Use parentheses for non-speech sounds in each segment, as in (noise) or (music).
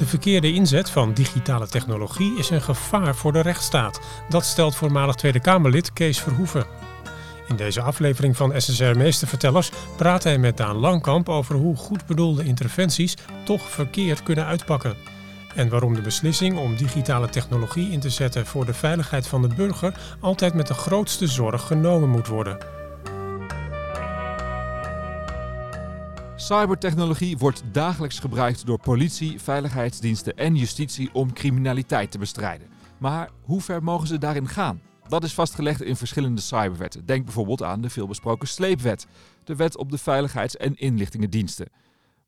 De verkeerde inzet van digitale technologie is een gevaar voor de rechtsstaat. Dat stelt voormalig Tweede Kamerlid Kees Verhoeven. In deze aflevering van SSR Meestervertellers praat hij met Daan Langkamp over hoe goed bedoelde interventies toch verkeerd kunnen uitpakken. En waarom de beslissing om digitale technologie in te zetten voor de veiligheid van de burger altijd met de grootste zorg genomen moet worden. Cybertechnologie wordt dagelijks gebruikt door politie, veiligheidsdiensten en justitie om criminaliteit te bestrijden. Maar hoe ver mogen ze daarin gaan? Dat is vastgelegd in verschillende cyberwetten. Denk bijvoorbeeld aan de veelbesproken sleepwet, de wet op de veiligheids- en inlichtingendiensten.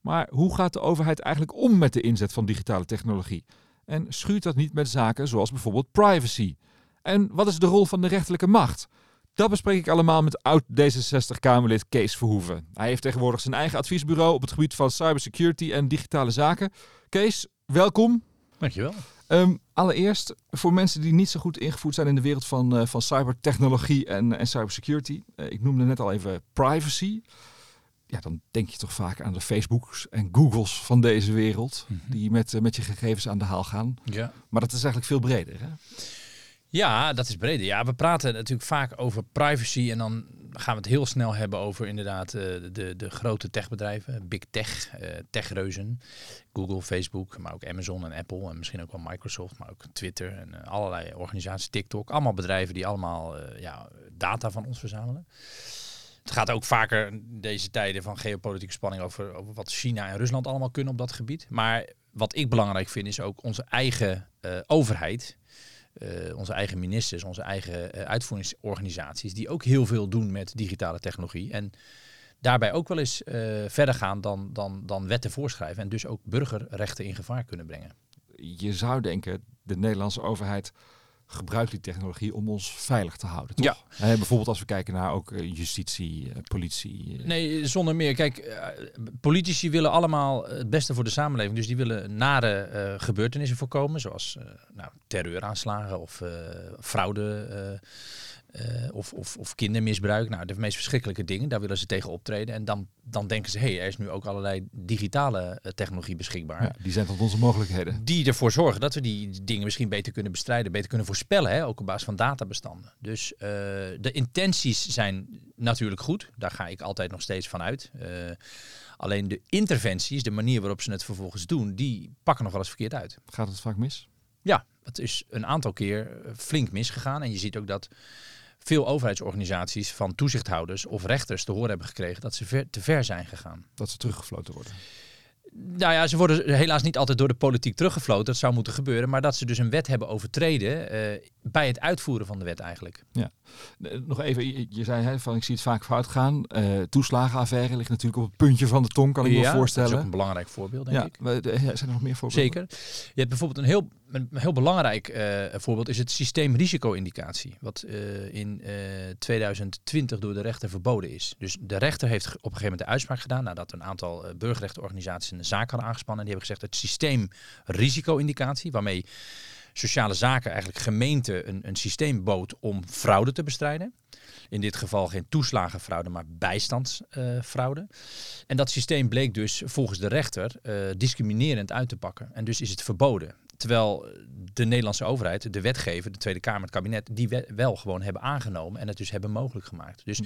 Maar hoe gaat de overheid eigenlijk om met de inzet van digitale technologie? En schuurt dat niet met zaken zoals bijvoorbeeld privacy? En wat is de rol van de rechterlijke macht? Dat bespreek ik allemaal met oud-D66-Kamerlid Kees Verhoeven. Hij heeft tegenwoordig zijn eigen adviesbureau op het gebied van cybersecurity en digitale zaken. Kees, welkom. Dankjewel. Um, allereerst, voor mensen die niet zo goed ingevoerd zijn in de wereld van, uh, van cybertechnologie en, en cybersecurity. Uh, ik noemde net al even privacy. Ja, dan denk je toch vaak aan de Facebooks en Googles van deze wereld. Mm -hmm. Die met, uh, met je gegevens aan de haal gaan. Ja. Maar dat is eigenlijk veel breder. Hè? Ja, dat is breder. Ja, we praten natuurlijk vaak over privacy en dan gaan we het heel snel hebben over inderdaad uh, de, de grote techbedrijven, big tech, uh, techreuzen, Google, Facebook, maar ook Amazon en Apple en misschien ook wel Microsoft, maar ook Twitter en uh, allerlei organisaties, TikTok, allemaal bedrijven die allemaal ja, data van ons verzamelen. Het gaat ook vaker deze tijden van geopolitieke spanning over, over wat China en Rusland allemaal kunnen op dat gebied. Maar wat ik belangrijk vind is ook onze eigen overheid, uh, onze eigen ministers, onze eigen uh, uitvoeringsorganisaties, die ook heel veel doen met digitale technologie. En daarbij ook wel eens uh, verder gaan dan, dan, dan wetten voorschrijven. En dus ook burgerrechten in gevaar kunnen brengen. Je zou denken, de Nederlandse overheid gebruikt die technologie om ons veilig te houden. Toch? Ja. Bijvoorbeeld als we kijken naar ook justitie, politie. Nee, zonder meer. Kijk, politici willen allemaal het beste voor de samenleving. Dus die willen nare uh, gebeurtenissen voorkomen, zoals uh, nou, terreuraanslagen of uh, fraude. Uh, of, of, of, kindermisbruik. Nou, de meest verschrikkelijke dingen. Daar willen ze tegen optreden. En dan, dan denken ze, hé, hey, er is nu ook allerlei digitale uh, technologie beschikbaar. Ja, die zijn tot onze mogelijkheden. Die ervoor zorgen dat we die dingen misschien beter kunnen bestrijden. Beter kunnen voorspellen, hè, ook op basis van databestanden. Dus uh, de intenties zijn natuurlijk goed. Daar ga ik altijd nog steeds van uit. alleen de interventies, de manier waarop ze het vervolgens doen, die pakken nog wel eens verkeerd uit. Gaat het vaak mis? Ja, het is een aantal keer flink misgegaan. En je ziet ook dat veel overheidsorganisaties van toezichthouders of rechters te horen hebben gekregen dat ze ver, te ver zijn gegaan. Dat ze teruggefloten worden. Nou ja, ze worden helaas niet altijd door de politiek teruggefloten. Dat zou moeten gebeuren. Maar dat ze dus een wet hebben overtreden uh, bij het uitvoeren van de wet eigenlijk. Ja. Nog even, je, je zei hè, van ik zie het vaak fout gaan. Uh, toeslagenaffaire ligt natuurlijk op het puntje van de tong, kan ik ja, me voorstellen. dat is ook een belangrijk voorbeeld, denk ja, ik. Maar, zijn er nog meer voorbeelden? Zeker. Je hebt bijvoorbeeld een heel, een heel belangrijk uh, voorbeeld is het systeem risico-indicatie. Wat uh, in 2020 door de rechter verboden is. Dus de rechter heeft op een gegeven moment de uitspraak gedaan nadat een aantal burgerrechtenorganisaties een zaak hadden aangespannen. En die hebben gezegd het systeem risico-indicatie, waarmee sociale zaken eigenlijk gemeente een, een systeem bood om fraude te bestrijden. In dit geval geen toeslagenfraude, maar bijstandsfraude. En dat systeem bleek dus volgens de rechter uh, discriminerend uit te pakken. En dus is het verboden. Terwijl de Nederlandse overheid, de wetgever, de Tweede Kamer, het kabinet, die wel gewoon hebben aangenomen en het dus hebben mogelijk gemaakt. Dus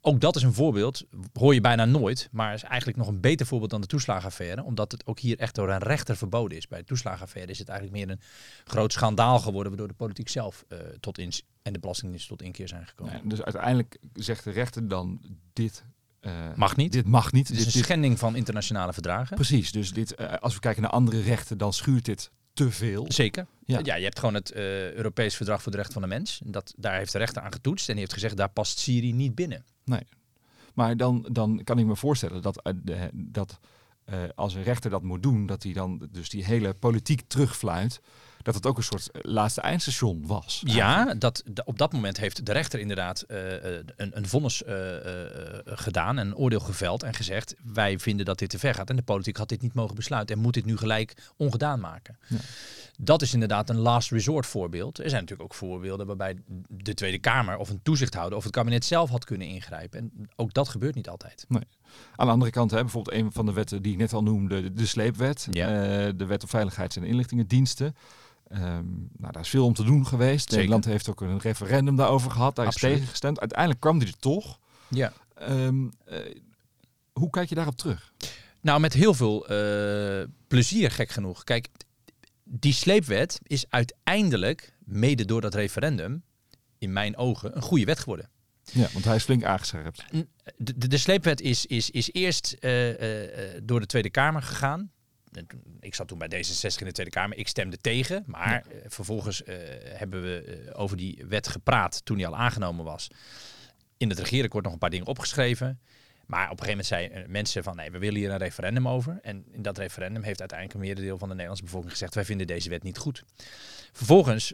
ook dat is een voorbeeld, hoor je bijna nooit, maar is eigenlijk nog een beter voorbeeld dan de toeslagenaffaire, omdat het ook hier echt door een rechter verboden is. Bij de toeslagenaffaire is het eigenlijk meer een groot schandaal geworden, waardoor de politiek zelf uh, tot in en de belastingdienst tot inkeer zijn gekomen. Ja, dus uiteindelijk zegt de rechter dan dit. Uh, mag niet. Dit mag niet. Het is dit, een schending van internationale verdragen. Precies, dus dit, uh, als we kijken naar andere rechten, dan schuurt dit te veel. Zeker. Ja. ja, je hebt gewoon het uh, Europees Verdrag voor de Rechten van de Mens. Dat, daar heeft de rechter aan getoetst en die heeft gezegd, daar past Syrië niet binnen. Nee. Maar dan, dan kan ik me voorstellen dat, uh, dat uh, als een rechter dat moet doen, dat hij dan dus die hele politiek terugfluit. Dat het ook een soort laatste eindstation was. Ja, dat, op dat moment heeft de rechter inderdaad uh, een, een vonnis gedaan, een oordeel geveld en gezegd: wij vinden dat dit te ver gaat. En de politiek had dit niet mogen besluiten en moet dit nu gelijk ongedaan maken. Ja. Dat is inderdaad een last resort voorbeeld. Er zijn natuurlijk ook voorbeelden waarbij de Tweede Kamer of een toezichthouder of het kabinet zelf had kunnen ingrijpen. En ook dat gebeurt niet altijd. Nee. Aan de andere kant, hè, bijvoorbeeld een van de wetten die ik net al noemde, de, sleepwet, Ja. eh, de wet op veiligheids- en inlichtingendiensten. Ehm, nou, daar is veel om te doen geweest. Zeker. Nederland heeft ook een referendum daarover gehad. Daar Absoluut. is tegen gestemd. Uiteindelijk kwam die er toch. Ja. Ehm, eh, hoe kijk je daarop terug? Nou, met heel veel eh, plezier, gek genoeg. Kijk, die sleepwet is uiteindelijk, mede door dat referendum, in mijn ogen, een goede wet geworden. Ja, want hij is flink aangescherpt. De, de, de sleepwet is, is, is eerst eh, door de Tweede Kamer gegaan. Ik zat toen bij D66 in de Tweede Kamer. Ik stemde tegen. Maar eh, vervolgens eh, hebben we eh, over die wet gepraat toen die al aangenomen was. In het regeerakkoord nog een paar dingen opgeschreven. Maar op een gegeven moment zeiden mensen van nee, we willen hier een referendum over. En in dat referendum heeft uiteindelijk een merendeel van de Nederlandse bevolking gezegd wij vinden deze wet niet goed. Vervolgens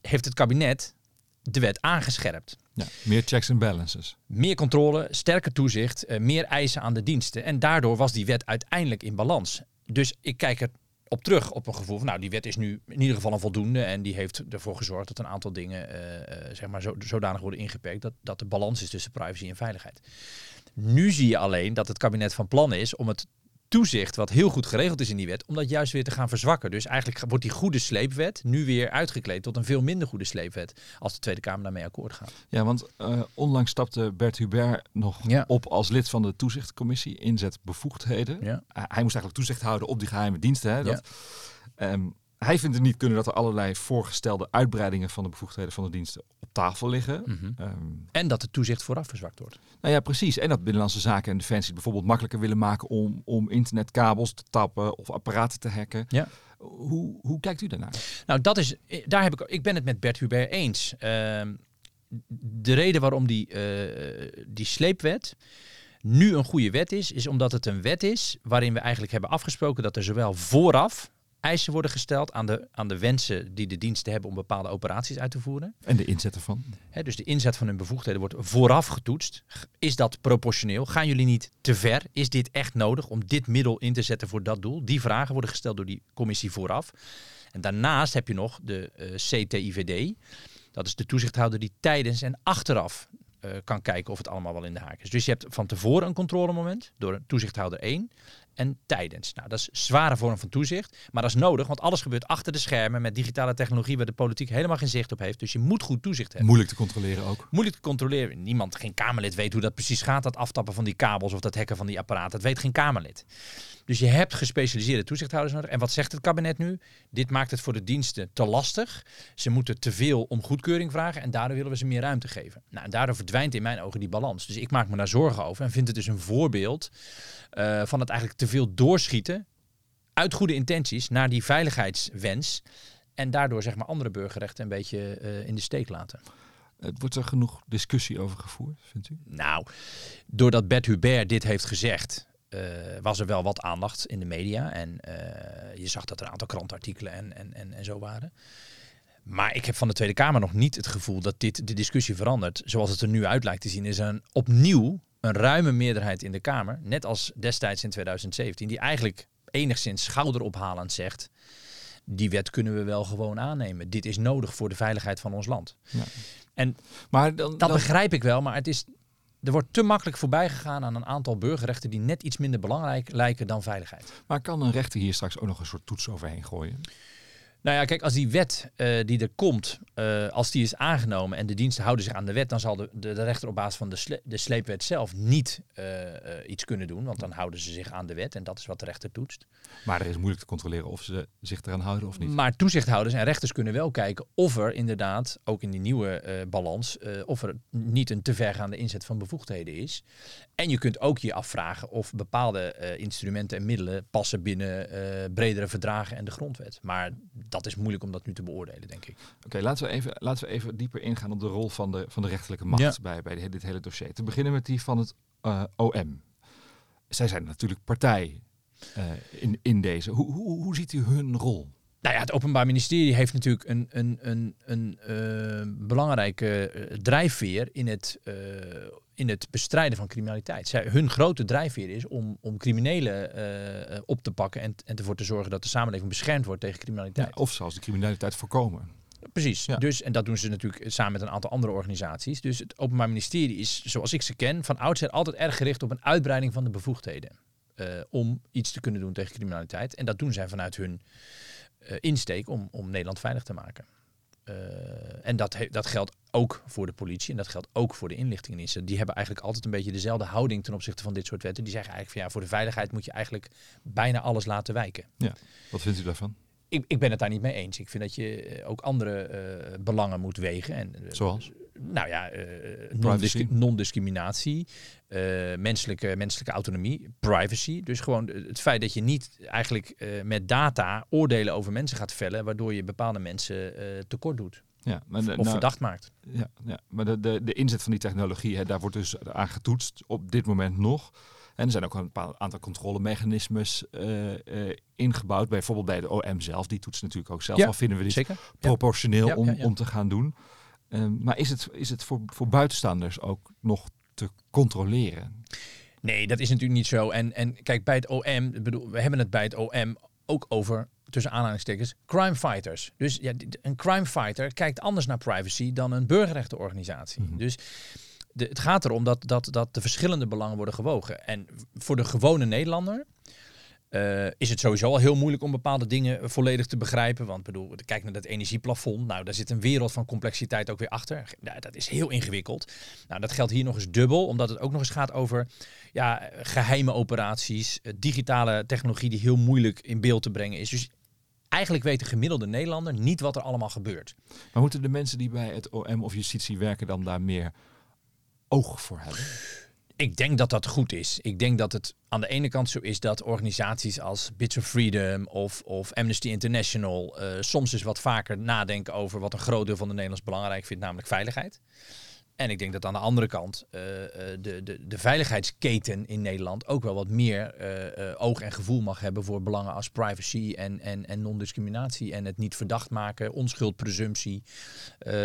heeft het kabinet de wet aangescherpt. Ja, meer checks en balances. Meer controle, sterker toezicht, meer eisen aan de diensten. En daardoor was die wet uiteindelijk in balans. Dus ik kijk er op terug op een gevoel van, nou, die wet is nu in ieder geval een voldoende. En die heeft ervoor gezorgd dat een aantal dingen eh, eh, zeg maar zo, zodanig worden ingeperkt dat, dat de balans is tussen privacy en veiligheid. Nu zie je alleen dat het kabinet van plan is om het toezicht, wat heel goed geregeld is in die wet, om dat juist weer te gaan verzwakken. Dus eigenlijk wordt die goede sleepwet nu weer uitgekleed tot een veel minder goede sleepwet als de Tweede Kamer daarmee akkoord gaat. Ja, want eh, onlangs stapte Bert Hubert nog Ja. op als lid van de toezichtcommissie inzet bevoegdheden. Ja. Uh, hij moest eigenlijk toezicht houden op die geheime diensten. Hè, dat, Ehm, hij vindt het niet kunnen dat er allerlei voorgestelde uitbreidingen van de bevoegdheden van de diensten op tafel liggen. Mhm. Ehm, En dat het toezicht vooraf verzwakt wordt. nou ja, precies. En dat Binnenlandse Zaken en Defensie bijvoorbeeld makkelijker willen maken om, om internetkabels te tappen of apparaten te hacken. Ja. Hoe, hoe kijkt u daarnaar? Nou, dat is, daar heb ik, ik ben het met Bert Hubert eens. Ehm, de reden waarom die, eh, die sleepwet nu een goede wet is, is omdat het een wet is waarin we eigenlijk hebben afgesproken dat er zowel vooraf eisen worden gesteld aan de, aan de wensen die de diensten hebben om bepaalde operaties uit te voeren. En de inzet ervan? Dus de inzet van hun bevoegdheden wordt vooraf getoetst. Is dat proportioneel? Gaan jullie niet te ver? Is dit echt nodig om dit middel in te zetten voor dat doel? Die vragen worden gesteld door die commissie vooraf. En daarnaast heb je nog de eh, CTIVD. Dat is de toezichthouder die tijdens en achteraf eh, kan kijken of het allemaal wel in de haak is. Dus je hebt van tevoren een controlemoment door een toezichthouder 1 en tijdens. Nou, dat is een zware vorm van toezicht, maar dat is nodig, want alles gebeurt achter de schermen met digitale technologie waar de politiek helemaal geen zicht op heeft. Dus je moet goed toezicht hebben. Moeilijk te controleren ook. Moeilijk te controleren. Niemand, geen Kamerlid weet hoe dat precies gaat, dat aftappen van die kabels of dat hacken van die apparaten. Dat weet geen Kamerlid. Dus je hebt gespecialiseerde toezichthouders nodig. En wat zegt het kabinet nu? Dit maakt het voor de diensten te lastig. Ze moeten te veel om goedkeuring vragen en daardoor willen we ze meer ruimte geven. Nou, en daardoor verdwijnt in mijn ogen die balans. Dus ik maak me daar zorgen over en vind het dus een voorbeeld eh, van het eigenlijk te veel doorschieten uit goede intenties naar die veiligheidswens. En daardoor zeg maar andere burgerrechten een beetje eh, in de steek laten. Het wordt er genoeg discussie over gevoerd, vindt u? Nou, doordat Bert Hubert dit heeft gezegd, eh, was er wel wat aandacht in de media. En eh, je zag dat er een aantal krantartikelen en, en, en, en zo waren. Maar ik heb van de Tweede Kamer nog niet het gevoel dat dit de discussie verandert. Zoals het er nu uit lijkt te zien, is er een, opnieuw een ruime meerderheid in de Kamer, net als destijds in 2017, die eigenlijk enigszins schouderophalend zegt. Die wet kunnen we wel gewoon aannemen. Dit is nodig voor de veiligheid van ons land. Ja. En Maar dan, dat dan- begrijp ik wel, maar het is, er wordt te makkelijk voorbij gegaan aan een aantal burgerrechten die net iets minder belangrijk lijken dan veiligheid. maar kan een rechter hier straks ook nog een soort toets overheen gooien? Nou ja, kijk, als die wet eh, die er komt, eh, als die is aangenomen en de diensten houden zich aan de wet, dan zal de, de, de rechter op basis van de, sle- de sleepwet zelf niet eh, iets kunnen doen, want dan houden ze zich aan de wet en dat is wat de rechter toetst. Maar er is moeilijk te controleren of ze zich eraan houden of niet. Maar toezichthouders en rechters kunnen wel kijken of er inderdaad, ook in die nieuwe balans, of er niet een te vergaande inzet van bevoegdheden is. En je kunt ook je afvragen of bepaalde instrumenten en middelen passen binnen bredere verdragen en de grondwet. Maar dat is moeilijk om dat nu te beoordelen, denk ik. Oké, laten, we even, laten we even dieper ingaan op de rol van de, van de rechterlijke macht Ja. bij, bij dit, hele dossier. Te beginnen met die van het eh, OM. Zij zijn natuurlijk partij eh, in, in deze. Hoe, hoe, hoe ziet u hun rol? Nou ja, het Openbaar Ministerie heeft natuurlijk een, een, een, een eh, belangrijke drijfveer in het, in het bestrijden van criminaliteit. Zij, hun grote drijfveer is om, om criminelen eh, op te pakken en, en ervoor te zorgen dat de samenleving beschermd wordt tegen criminaliteit. Ja, of zelfs de criminaliteit voorkomen. Precies. Ja. Dus, en dat doen ze natuurlijk samen met een aantal andere organisaties. Dus het Openbaar Ministerie is, zoals ik ze ken, van oudsher altijd erg gericht op een uitbreiding van de bevoegdheden. eh, om iets te kunnen doen tegen criminaliteit. En dat doen zij vanuit hun eh, insteek om, om Nederland veilig te maken. Eh, en dat, dat geldt ook voor de politie en dat geldt ook voor de inlichtingendiensten. Die hebben eigenlijk altijd een beetje dezelfde houding ten opzichte van dit soort wetten. Die zeggen eigenlijk van ja, voor de veiligheid moet je eigenlijk bijna alles laten wijken. Wat vindt u daarvan? Ik, ik ben het daar niet mee eens. Ik vind dat je eh, ook andere eh, belangen moet wegen. En, eh, Zoals? Nou ja, non-disc- non-discriminatie, menselijke, menselijke autonomie, privacy. Dus gewoon het feit dat je niet eigenlijk met data oordelen over mensen gaat vellen, waardoor je bepaalde mensen tekort doet Ja, maar, of nou, verdacht maakt. ja, ja, maar de, de, de inzet van die technologie, hè, daar wordt dus aan getoetst op dit moment nog. En er zijn ook een bepaald aantal controlemechanismes eh, eh, ingebouwd. Bijvoorbeeld bij de OM zelf. Die toetst natuurlijk ook zelf. Ja, Al vinden we dit Zeker? proportioneel Ja, om, om te gaan doen. Ehm, maar is het, is het voor, voor buitenstaanders ook nog te controleren? Nee, dat is natuurlijk niet zo. En, en kijk, bij het OM, bedoel, we hebben het bij het OM ook over, tussen aanhalingstekens, crime fighters. Dus ja, een crime fighter kijkt anders naar privacy dan een burgerrechtenorganisatie. Mhm. Dus de, het gaat erom dat, dat, dat de verschillende belangen worden gewogen. En voor de gewone Nederlander eh, is het sowieso al heel moeilijk om bepaalde dingen volledig te begrijpen. Want bedoel, kijk naar dat energieplafond. Nou, daar zit een wereld van complexiteit ook weer achter. Dat is heel ingewikkeld. Nou, dat geldt hier nog eens dubbel, omdat het ook nog eens gaat over ja, geheime operaties, eh, digitale technologie die heel moeilijk in beeld te brengen is. Dus eigenlijk weet de gemiddelde Nederlander niet wat er allemaal gebeurt. Maar moeten de mensen die bij het OM of justitie werken dan daar meer oog voor hebben? Ik denk dat dat goed is. Ik denk dat het aan de ene kant zo is dat organisaties als Bits of Freedom of, of Amnesty International eh, soms eens wat vaker nadenken over wat een groot deel van de Nederlanders belangrijk vindt, namelijk veiligheid. En ik denk dat aan de andere kant eh, eh, de, de, de veiligheidsketen in Nederland ook wel wat meer eh, oog en gevoel mag hebben voor belangen als privacy en, en, en non-discriminatie en het niet verdacht maken, onschuldpresumptie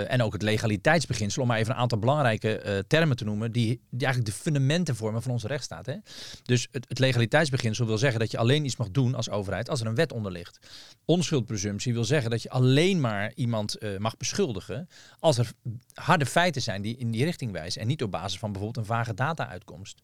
en ook het legaliteitsbeginsel, om maar even een aantal belangrijke termen te noemen, die, die eigenlijk de fundamenten vormen van onze rechtsstaat. Hè? Dus het, het legaliteitsbeginsel wil zeggen dat je alleen iets mag doen als overheid als er een wet onder ligt. Onschuldpresumptie wil zeggen dat je alleen maar iemand mag beschuldigen als er harde feiten zijn die in die richting wijzen. En niet op basis van bijvoorbeeld een vage data-uitkomst.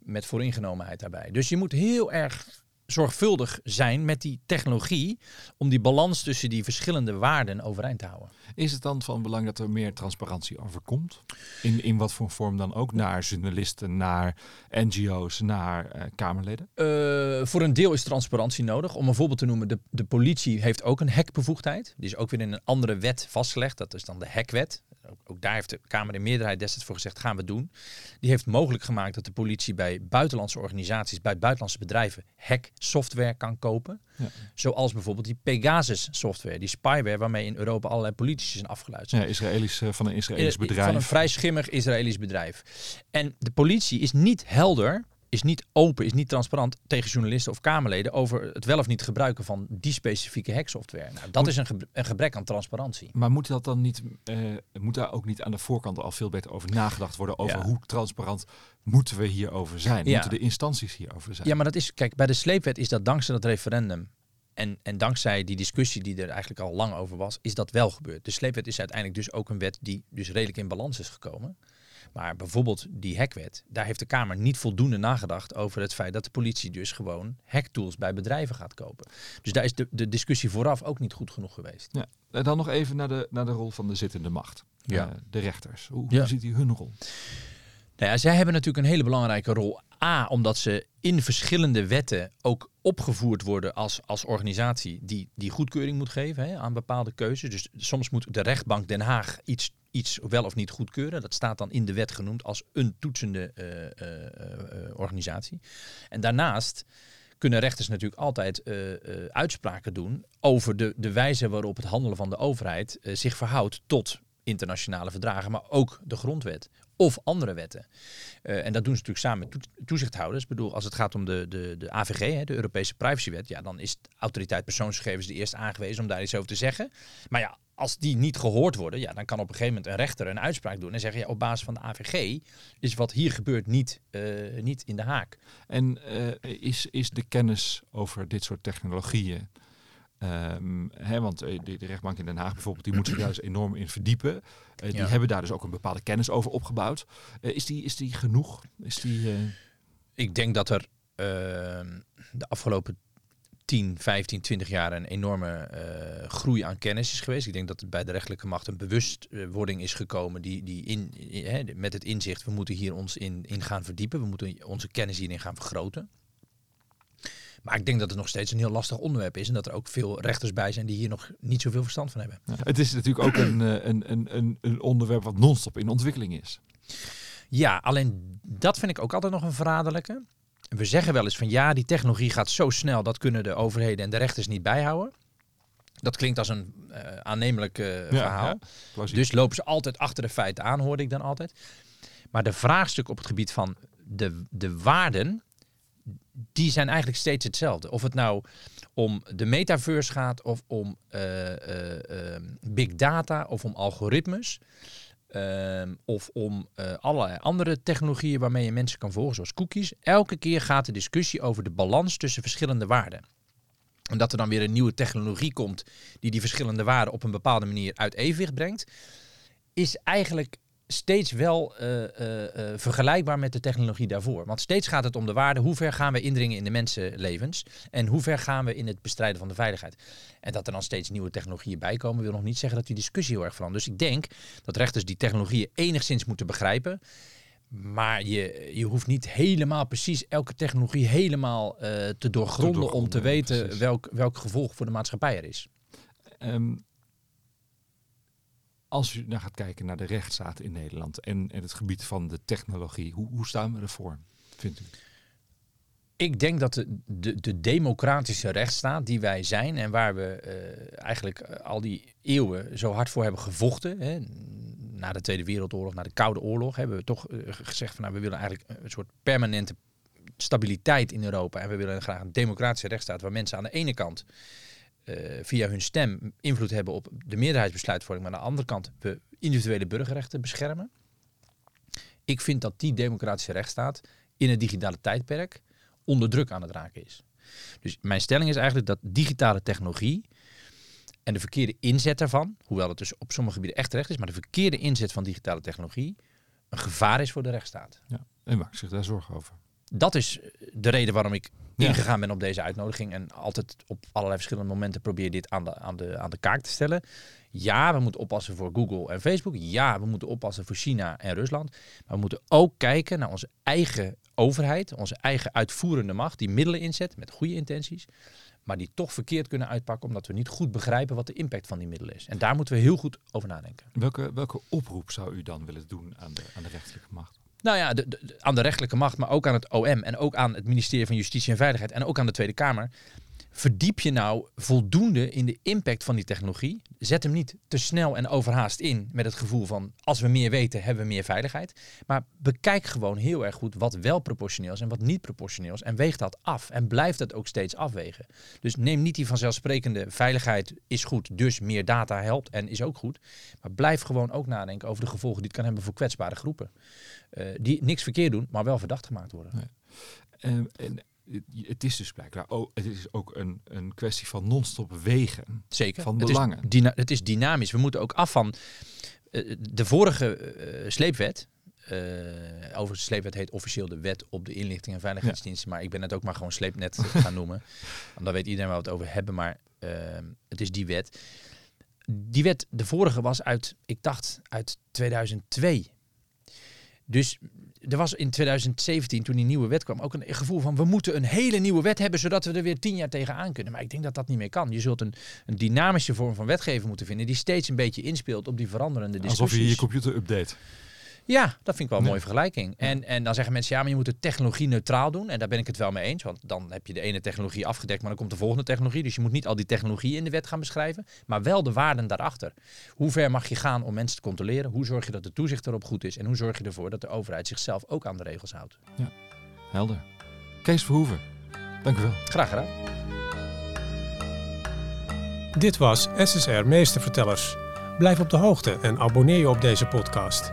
Met vooringenomenheid daarbij. Dus je moet heel erg zorgvuldig zijn met die technologie om die balans tussen die verschillende waarden overeind te houden. Is het dan van belang dat er meer transparantie over komt? In, in wat voor vorm dan ook? Naar journalisten, naar NGO's, naar eh, Kamerleden? Eh, voor een deel is transparantie nodig. Om een voorbeeld te noemen, de, de politie heeft ook een hekbevoegdheid. Die is ook weer in een andere wet vastgelegd. Dat is dan de hekwet. Ook, ook daar heeft de Kamer in meerderheid destijds voor gezegd, gaan we doen. Die heeft mogelijk gemaakt dat de politie bij buitenlandse organisaties, bij buitenlandse bedrijven, hacksoftware kan kopen. Ja. Zoals bijvoorbeeld die Pegasus software, die spyware waarmee in Europa allerlei politici zijn afgeluisterd. Ja, Israëlisch, eh, van een Israëlisch Eh, bedrijf. Van een vrij schimmig Israëlisch bedrijf. En de politie is niet helder, is niet open, is niet transparant tegen journalisten of Kamerleden over het wel of niet gebruiken van die specifieke hacksoftware. Nou, dat Moet- is een, ge- een gebrek aan transparantie. Maar moet dat dan niet, eh, moet daar ook niet aan de voorkant al veel beter over nagedacht worden? Over Ja. hoe transparant moeten we hierover zijn? Ja. Moeten de instanties hierover zijn? Ja, maar dat is, kijk, bij de sleepwet is dat dankzij dat referendum. En, en dankzij die discussie die er eigenlijk al lang over was, is dat wel gebeurd. De sleepwet is uiteindelijk dus ook een wet die dus redelijk in balans is gekomen. Maar bijvoorbeeld die hackwet, daar heeft de Kamer niet voldoende nagedacht over het feit dat de politie dus gewoon hacktools bij bedrijven gaat kopen. Dus daar is de, de discussie vooraf ook niet goed genoeg geweest. Ja. En dan nog even naar de, naar de rol van de zittende macht. Ja. Eh, de rechters. Hoe, Ja. hoe ziet u hun rol? Nou ja, zij hebben natuurlijk een hele belangrijke rol. A, omdat ze in verschillende wetten ook opgevoerd worden als, als organisatie die, die goedkeuring moet geven hè, aan bepaalde keuzes. Dus soms moet de rechtbank Den Haag iets, iets wel of niet goedkeuren. Dat staat dan in de wet genoemd als een toetsende eh, eh, eh, organisatie. En daarnaast kunnen rechters natuurlijk altijd uitspraken doen over de, de wijze waarop het handelen van de overheid zich verhoudt tot internationale verdragen, maar ook de grondwet of andere wetten. Eh, en dat doen ze natuurlijk samen met toe- toezichthouders. Ik bedoel, als het gaat om de, de, de AVG, hè, de Europese Privacywet, ja, dan is de autoriteit persoonsgegevens de eerste aangewezen om daar iets over te zeggen. Maar ja, als die niet gehoord worden, ja, dan kan op een gegeven moment een rechter een uitspraak doen en zeggen, ja, op basis van de AVG is wat hier gebeurt niet, eh, niet in de haak. En eh, is, is de kennis over dit soort technologieën Ehm, hè, want eh, de, de, rechtbank in Den Haag bijvoorbeeld, die moet zich daar dus enorm in verdiepen. Eh, die Ja. hebben daar dus ook een bepaalde kennis over opgebouwd. Eh, is, die, is die genoeg? Is die, Ik denk dat er ehm, de afgelopen 10, 15, 20 jaar een enorme groei aan kennis is geweest. Ik denk dat bij de rechterlijke macht een bewustwording is gekomen die, die in, in- hè, met het inzicht, we moeten hier ons in, in gaan verdiepen. We moeten onze kennis hierin gaan vergroten. Maar ik denk dat het nog steeds een heel lastig onderwerp is en dat er ook veel rechters bij zijn die hier nog niet zoveel verstand van hebben. ja. Het is natuurlijk ook een, eh, een, een, een, een onderwerp wat non-stop in ontwikkeling is. Ja, alleen dat vind ik ook altijd nog een verraderlijke. We zeggen wel eens van ja, die technologie gaat zo snel, dat kunnen de overheden en de rechters niet bijhouden. Dat klinkt als een eh, aannemelijk eh, verhaal. ja. Dus lopen ze altijd achter de feiten aan, hoorde ik dan altijd. Maar de vraagstukken op het gebied van de, de waarden, die zijn eigenlijk steeds hetzelfde. Of het nou om de metaverse gaat, of om eh, eh, eh, big data, of om algoritmes. ehm, of om eh, allerlei andere technologieën waarmee je mensen kan volgen, zoals cookies. Elke keer gaat de discussie over de balans tussen verschillende waarden. En dat er dan weer een nieuwe technologie komt die die verschillende waarden op een bepaalde manier uit evenwicht brengt, is eigenlijk steeds wel eh, eh, eh, vergelijkbaar met de technologie daarvoor. Want steeds gaat het om de waarde, hoe ver gaan we indringen in de mensenlevens en hoe ver gaan we in het bestrijden van de veiligheid. En dat er dan steeds nieuwe technologieën bij komen, wil nog niet zeggen dat die discussie heel erg verandert. Dus ik denk dat rechters die technologieën enigszins moeten begrijpen. Maar je, je hoeft niet helemaal precies elke technologie helemaal te doorgronden om te weten precies. welk, welk gevolg voor de maatschappij er is. Ehm, als u nou gaat kijken naar de rechtsstaat in Nederland en, het gebied van de technologie, hoe, hoe staan we ervoor, vindt u? Ik denk dat de, de, de democratische rechtsstaat die wij zijn en waar we eh, eigenlijk al die eeuwen zo hard voor hebben gevochten, hè, na de Tweede Wereldoorlog, na de Koude Oorlog, hebben we toch eh, gezegd van nou, we willen eigenlijk een soort permanente stabiliteit in Europa en we willen graag een democratische rechtsstaat waar mensen aan de ene kant eh, via hun stem invloed hebben op de meerderheidsbesluitvorming, maar aan de andere kant we individuele burgerrechten beschermen. Ik vind dat die democratische rechtsstaat in het digitale tijdperk onder druk aan het raken is. Dus mijn stelling is eigenlijk dat digitale technologie en de verkeerde inzet daarvan, hoewel het dus op sommige gebieden echt terecht is, maar de verkeerde inzet van digitale technologie een gevaar is voor de rechtsstaat. Ja. En maakt zich daar zorgen over. Dat is de reden waarom ik Ja. ingegaan ben op deze uitnodiging en altijd op allerlei verschillende momenten probeer dit aan de, aan, de, aan de kaak te stellen. Ja, we moeten oppassen voor Google en Facebook. Ja, we moeten oppassen voor China en Rusland. Maar we moeten ook kijken naar onze eigen overheid, onze eigen uitvoerende macht, die middelen inzet met goede intenties, maar die toch verkeerd kunnen uitpakken omdat we niet goed begrijpen wat de impact van die middelen is. En daar moeten we heel goed over nadenken. Welke, welke oproep zou u dan willen doen aan de, aan de rechterlijke macht? Nou ja, de, aan de rechterlijke macht, maar ook aan het OM en ook aan het ministerie van Justitie en Veiligheid en ook aan de Tweede Kamer. Verdiep je nou voldoende in de impact van die technologie? Zet hem niet te snel en overhaast in met het gevoel van als we meer weten, hebben we meer veiligheid. Maar bekijk gewoon heel erg goed wat wel proportioneel is en wat niet proportioneel is. En weeg dat af en blijf dat ook steeds afwegen. Dus neem niet die vanzelfsprekende veiligheid is goed, dus meer data helpt en is ook goed. Maar blijf gewoon ook nadenken over de gevolgen die het kan hebben voor kwetsbare groepen. Eh, die niks verkeerd doen, maar wel verdacht gemaakt worden. En het- het is dus blijkbaar ook, het is ook een, een kwestie van non-stop wegen. Zeker. Van het belangen. Is dyna- het is dynamisch. We moeten ook af van eh, de vorige eh, sleepwet. eh overigens, de sleepwet heet officieel de wet op de inlichting en veiligheidsdiensten. Maar ik ben het ook maar gewoon sleepnet (laughs) gaan noemen. Want dan weet iedereen waar we het over hebben. Maar het is die wet. Die wet, de vorige was uit, ik dacht, uit 2002. Dus er was in 2017, toen die nieuwe wet kwam, ook een gevoel van we moeten een hele nieuwe wet hebben, zodat we er weer tien jaar tegenaan kunnen. Maar ik denk dat dat niet meer kan. Je zult een, een dynamische vorm van wetgeving moeten vinden die steeds een beetje inspeelt op die veranderende discussies. Alsof je je computer update. Ja, dat vind ik wel een Ja. mooie vergelijking. En, en dan zeggen mensen, ja, maar je moet het technologie neutraal doen. En daar ben ik het wel mee eens, want dan heb je de ene technologie afgedekt, maar dan komt de volgende technologie. Dus je moet niet al die technologie in de wet gaan beschrijven, maar wel de waarden daarachter. Hoe ver mag je gaan om mensen te controleren? Hoe zorg je dat de toezicht erop goed is? En hoe zorg je ervoor dat de overheid zichzelf ook aan de regels houdt? Helder. Kees Verhoeven, dank u wel. Graag gedaan. Dit was SSR Meestervertellers. Blijf op de hoogte en abonneer je op deze podcast.